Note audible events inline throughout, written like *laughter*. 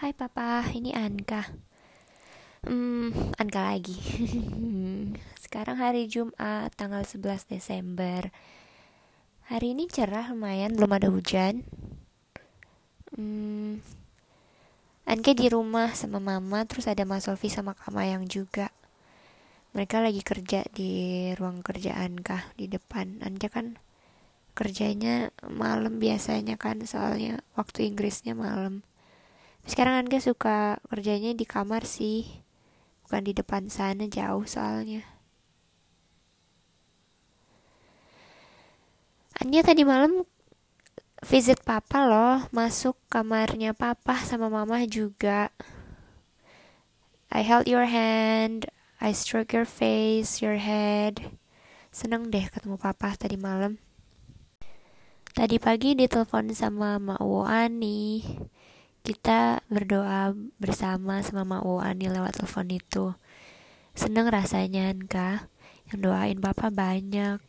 Hai papa, ini Anka. Hmm, Anka lagi. *laughs* Sekarang hari Jumat, tanggal 11 Desember. Hari ini cerah lumayan, belum ada hujan. Hmm, Anka di rumah sama mama, terus ada Mas Sofi sama Kak Mayang juga. Mereka lagi kerja di ruang kerja Anka di depan. Anka kan kerjanya malam biasanya kan soalnya waktu Inggrisnya malam sekarang Anka suka kerjanya di kamar sih bukan di depan sana jauh soalnya. Anja tadi malam visit papa loh masuk kamarnya papa sama mama juga. I held your hand I stroke your face your head. Seneng deh ketemu papa tadi malam. Tadi pagi ditelepon sama Mak Ani. Kita berdoa bersama sama Mak Ani lewat telepon itu. Seneng rasanya Anka, yang doain Papa banyak.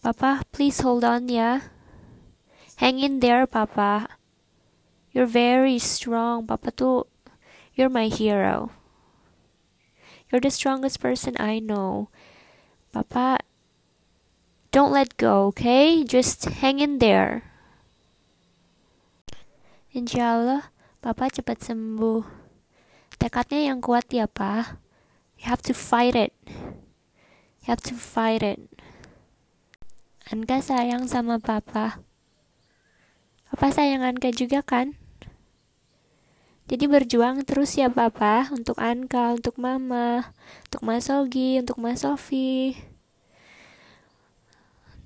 Papa, please hold on ya. Hang in there, Papa. You're very strong. Papa tuh, you're my hero. You're the strongest person I know. Papa Don't let go, okay? Just hang in there. Insya Allah, Papa cepat sembuh. Tekadnya yang kuat ya, Pa. You have to fight it. You have to fight it. Anka sayang sama Papa. Papa sayang Anka juga kan? Jadi berjuang terus ya Papa untuk Anka, untuk Mama, untuk Mas Sogi, untuk Mas Sofi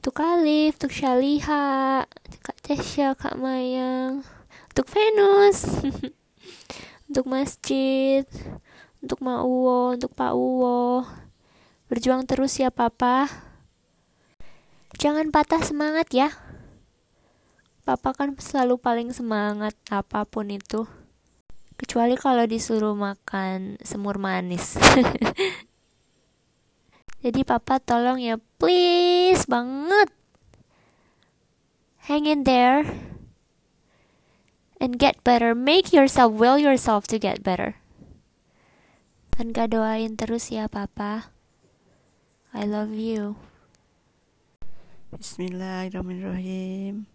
untuk Alif, untuk Syaliha, Kak Tesya, Kak Mayang, untuk Venus, *laughs* untuk masjid, untuk Ma Uwo, untuk Pak Uwo. Berjuang terus ya Papa. Jangan patah semangat ya. Papa kan selalu paling semangat apa pun itu. Kecuali kalau disuruh makan semur manis. *laughs* Jadi papa tolong ya please banget. Hang in there and get better. Make yourself will yourself to get better. Gak doain terus ya papa. I love you. Bismillahirrahmanirrahim.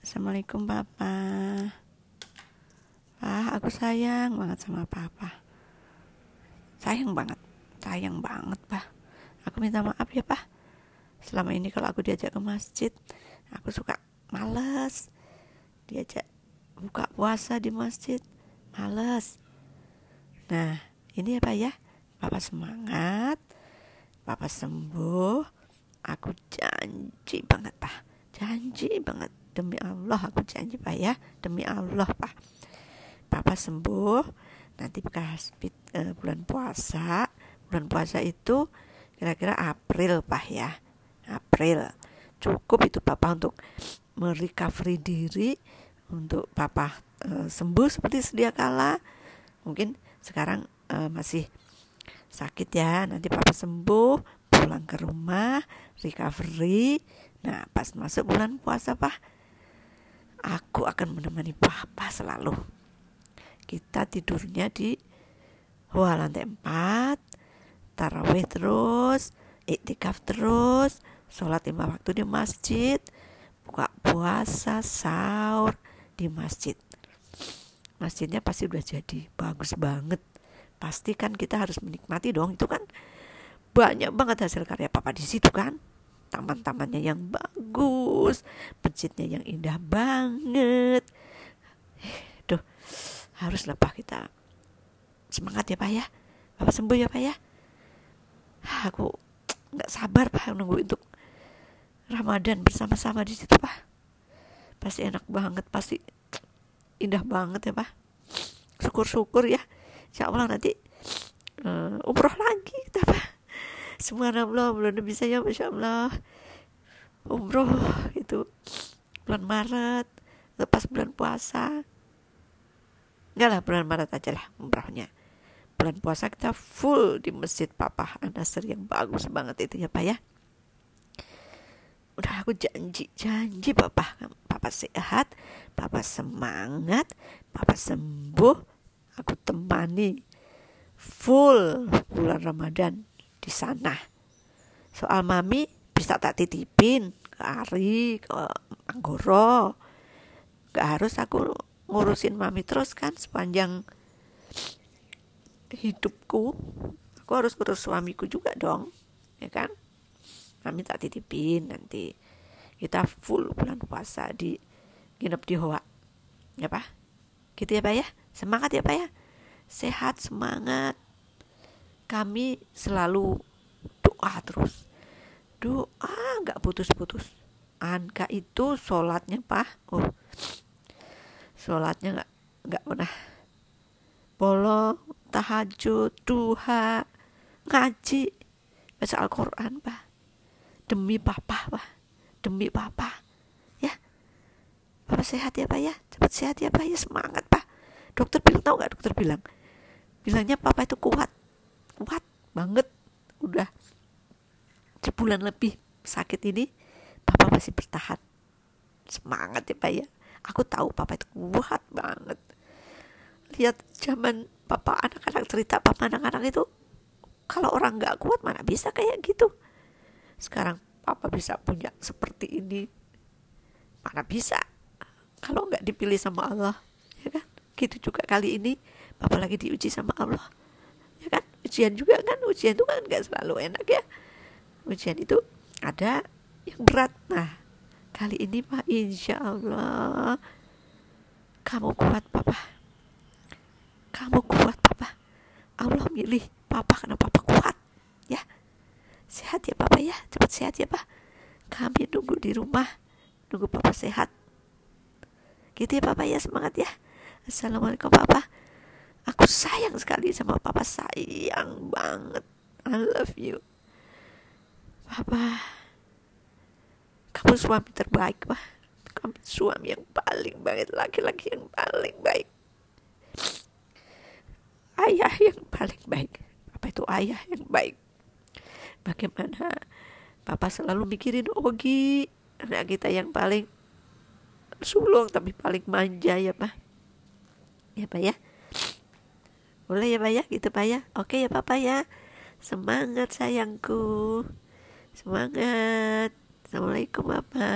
Assalamualaikum papa. Pak, aku sayang banget sama papa. Sayang banget, sayang banget, pak aku minta maaf ya pak selama ini kalau aku diajak ke masjid aku suka males diajak buka puasa di masjid. Males. Nah ini pak ya? Papa semangat. Papa sembuh. Aku janji banget pak. Janji banget. Demi Allah aku janji pak ya. Demi Allah pak. Papa sembuh. Nanti bekas uh, bulan puasa. Bulan puasa itu kira-kira April pak ya. April. Cukup itu papa untuk merecovery diri untuk papa e, sembuh seperti sedia kala. Mungkin sekarang e, masih sakit ya nanti papa sembuh pulang ke rumah recovery. Nah pas masuk bulan puasa pak aku akan menemani papa selalu. Kita tidurnya di wah lantai 4 tarawih terus, iktikaf terus, sholat lima waktu di masjid, buka puasa, sahur di masjid. Masjidnya pasti udah jadi bagus banget. Pasti kan kita harus menikmati dong. Itu kan banyak banget hasil karya papa di situ kan. Taman-tamannya yang bagus, masjidnya yang indah banget. Duh, haruslah pak kita semangat ya pak ya. Bapak sembuh ya pak ya aku nggak sabar pak nunggu untuk Ramadan bersama-sama di situ pak pasti enak banget pasti indah banget ya pak. Syukur-syukur ya. Insya Allah nanti uh, umroh lagi kita pak. Semua Allah belum bisa ya masya Allah. Umroh itu bulan Maret lepas bulan puasa. Enggak lah bulan Maret aja lah umrohnya. Bulan puasa kita full di masjid Papa Anasir yang bagus banget itu ya Pak ya udah aku janji janji papa. Papa sehat papa semangat papa sembuh. Aku temani full bulan Ramadan di sana. Soal mami bisa tak titipin ke Ari ke Anggoro. Gak harus aku ngurusin mami terus kan sepanjang hidupku. Aku harus ngurus suamiku juga dong ya kan kami tak titipin nanti. Kita full bulan puasa di nginep di Hoa. Ya pak? Gitu ya pak ya? Semangat ya pak ya? Sehat semangat. Kami selalu doa terus. Doa nggak putus-putus. Anka itu sholatnya pak. Oh. Sholatnya nggak nggak pernah bolong tahajud duha ngaji baca Al-Quran pak demi papa pak. Demi papa ya. Papa sehat ya pak ya? Cepat sehat ya pak ya? Semangat pak. Dokter bilang tahu nggak dokter bilang? Bilangnya papa itu kuat. Kuat banget. Udah sebulan lebih sakit ini papa masih bertahan. Semangat ya pak ya? Aku tahu papa itu kuat banget. Lihat zaman papa anak-anak cerita papa anak-anak itu kalau orang nggak kuat mana bisa kayak gitu sekarang papa bisa punya seperti ini. Mana bisa? Kalau nggak dipilih sama Allah ya kan? Gitu juga kali ini. Papa lagi diuji sama Allah ya kan? Ujian juga kan? Ujian itu kan nggak selalu enak ya? Ujian itu ada yang berat. Nah kali ini pak insya Allah kamu kuat papa. Kamu kuat papa. Allah milih papa karena papa kuat ya sehat ya papa ya cepat sehat ya pak kami nunggu di rumah. Nunggu papa sehat. Gitu ya papa ya. Semangat ya. Assalamualaikum papa. Aku sayang sekali sama papa. Sayang banget. I love you. Papa kamu suami terbaik pak kamu suami yang paling baik laki-laki yang paling baik. Ayah yang paling baik. Apa itu ayah yang baik. Bagaimana papa selalu mikirin Ogi anak kita yang paling sulung tapi paling manja ya pak. Ya pak ya. Boleh ya pak ya? Gitu pak ya? Oke ya papa ya. Semangat sayangku. Semangat. Assalamualaikum papa